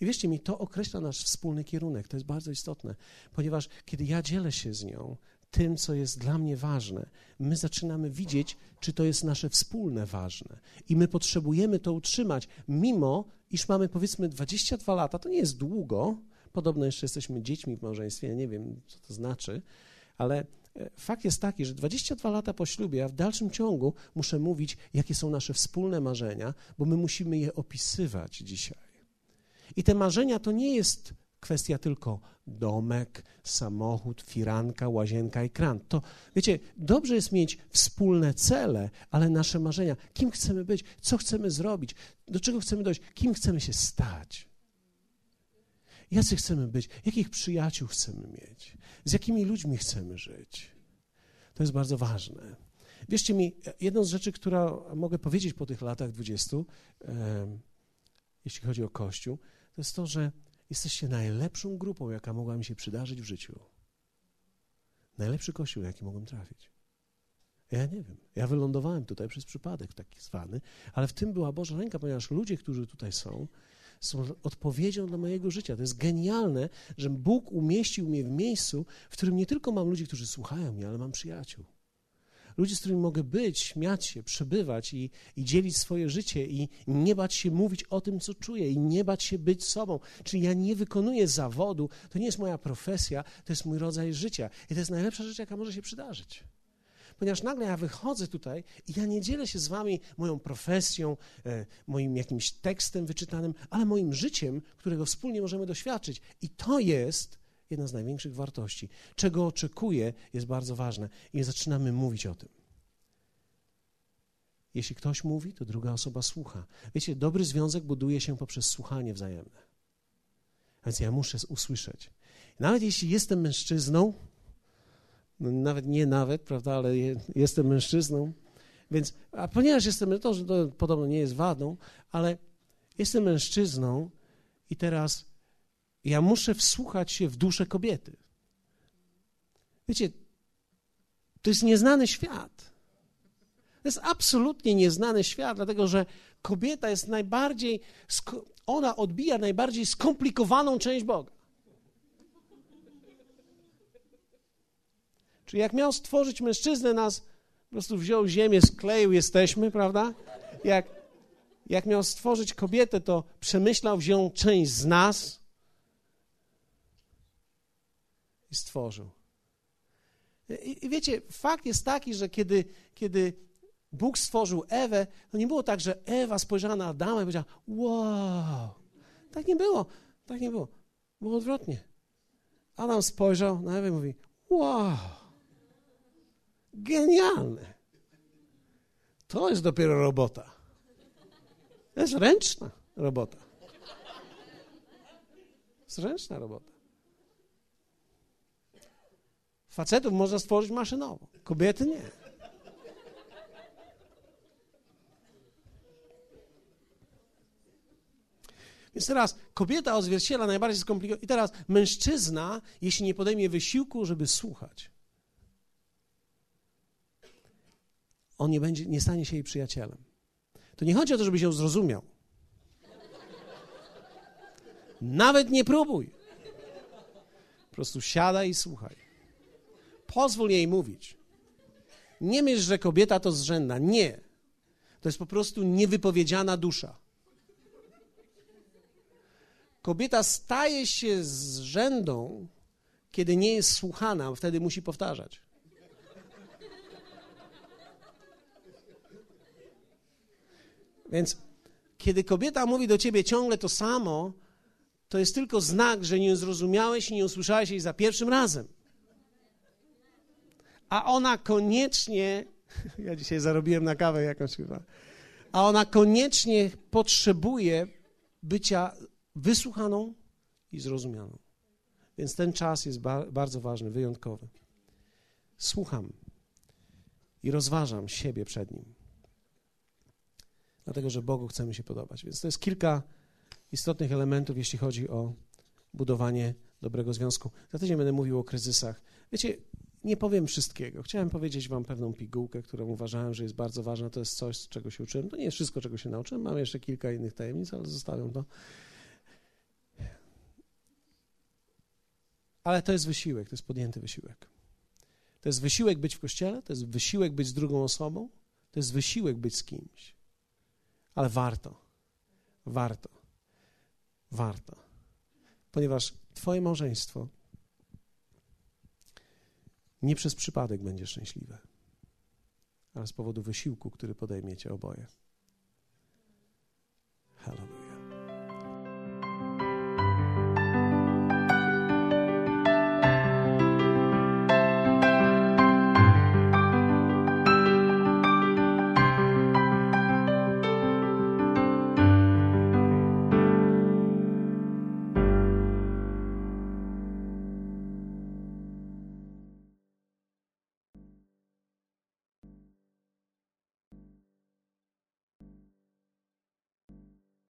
I wierzcie mi, to określa nasz wspólny kierunek. To jest bardzo istotne, ponieważ kiedy ja dzielę się z nią tym, co jest dla mnie ważne, my zaczynamy widzieć, czy to jest nasze wspólne ważne. I my potrzebujemy to utrzymać, mimo iż mamy powiedzmy 22 lata, to nie jest długo. Podobno jeszcze jesteśmy dziećmi w małżeństwie, ja nie wiem, co to znaczy, ale fakt jest taki, że 22 lata po ślubie, ja w dalszym ciągu muszę mówić, jakie są nasze wspólne marzenia, bo my musimy je opisywać dzisiaj. I te marzenia to nie jest kwestia tylko domek, samochód, firanka, łazienka i kran. To, wiecie, dobrze jest mieć wspólne cele, ale nasze marzenia, kim chcemy być, co chcemy zrobić, do czego chcemy dojść, kim chcemy się stać. Jacy chcemy być, jakich przyjaciół chcemy mieć, z jakimi ludźmi chcemy żyć. To jest bardzo ważne. Wierzcie mi, jedną z rzeczy, która mogę powiedzieć po tych latach dwudziestu, jeśli chodzi o Kościół, to jest to, że jesteście najlepszą grupą, jaka mogła mi się przydarzyć w życiu. Najlepszy Kościół, jaki mogłem trafić. Ja nie wiem. Ja wylądowałem tutaj przez przypadek taki zwany, ale w tym była Boża ręka, ponieważ ludzie, którzy tutaj są, są odpowiedzią dla mojego życia. To jest genialne, że Bóg umieścił mnie w miejscu, w którym nie tylko mam ludzi, którzy słuchają mnie, ale mam przyjaciół. Ludzi, z którymi mogę być, śmiać się, przebywać i, i dzielić swoje życie i nie bać się mówić o tym, co czuję i nie bać się być sobą. Czyli ja nie wykonuję zawodu, to nie jest moja profesja, to jest mój rodzaj życia. I to jest najlepsza rzecz, jaka może się przydarzyć ponieważ nagle ja wychodzę tutaj i ja nie dzielę się z wami moją profesją, e, moim jakimś tekstem wyczytanym, ale moim życiem, którego wspólnie możemy doświadczyć. I to jest jedna z największych wartości. Czego oczekuję, jest bardzo ważne. I zaczynamy mówić o tym. Jeśli ktoś mówi, to druga osoba słucha. Wiecie, dobry związek buduje się poprzez słuchanie wzajemne. Więc ja muszę usłyszeć. Nawet jeśli jestem mężczyzną, nawet nie nawet, prawda, ale je, jestem mężczyzną. Więc, a ponieważ jestem, to, to podobno nie jest wadą, ale jestem mężczyzną i teraz ja muszę wsłuchać się w duszę kobiety. Wiecie, to jest nieznany świat. To jest absolutnie nieznany świat, dlatego że kobieta jest najbardziej, ona odbija najbardziej skomplikowaną część Boga. Czyli jak miał stworzyć mężczyznę, nas po prostu wziął ziemię, skleił, jesteśmy, prawda? Jak, jak miał stworzyć kobietę, to przemyślał, wziął część z nas i stworzył. I, I, wiecie, fakt jest taki, że kiedy, kiedy Bóg stworzył Ewę, to nie było tak, że Ewa spojrzała na Adama i powiedziała: Wow! Tak nie było. Tak nie było. Było odwrotnie. Adam spojrzał na Ewę i mówi: Wow! Genialne. To jest dopiero robota. To jest ręczna robota. To jest ręczna robota. Facetów można stworzyć maszynowo, kobiety nie. Więc teraz kobieta odzwierciedla najbardziej skomplikowane. I teraz mężczyzna, jeśli nie podejmie wysiłku, żeby słuchać, on nie, będzie, nie stanie się jej przyjacielem. To nie chodzi o to, żeby się zrozumiał. Nawet nie próbuj. Po prostu siadaj i słuchaj. Pozwól jej mówić. Nie myśl, że kobieta to zrzędna. Nie. To jest po prostu niewypowiedziana dusza. Kobieta staje się zrzędą, kiedy nie jest słuchana, wtedy musi powtarzać. Więc kiedy kobieta mówi do ciebie ciągle to samo, to jest tylko znak, że nie zrozumiałeś i nie usłyszałeś jej za pierwszym razem. A ona koniecznie, ja dzisiaj zarobiłem na kawę jakąś chyba, a ona koniecznie potrzebuje bycia wysłuchaną i zrozumianą. Więc ten czas jest ba bardzo ważny, wyjątkowy. Słucham i rozważam siebie przed Nim. Dlatego, że Bogu chcemy się podobać. Więc to jest kilka istotnych elementów, jeśli chodzi o budowanie dobrego związku. Za tydzień będę mówił o kryzysach. Wiecie, nie powiem wszystkiego. Chciałem powiedzieć Wam pewną pigułkę, którą uważałem, że jest bardzo ważna. To jest coś, z czego się uczyłem. To nie jest wszystko, czego się nauczyłem. Mam jeszcze kilka innych tajemnic, ale zostawiam to. Ale to jest wysiłek, to jest podjęty wysiłek. To jest wysiłek być w kościele, to jest wysiłek być z drugą osobą, to jest wysiłek być z kimś. Ale warto, warto, warto. Ponieważ Twoje małżeństwo nie przez przypadek będzie szczęśliwe, ale z powodu wysiłku, który podejmiecie oboje. Hallelujah.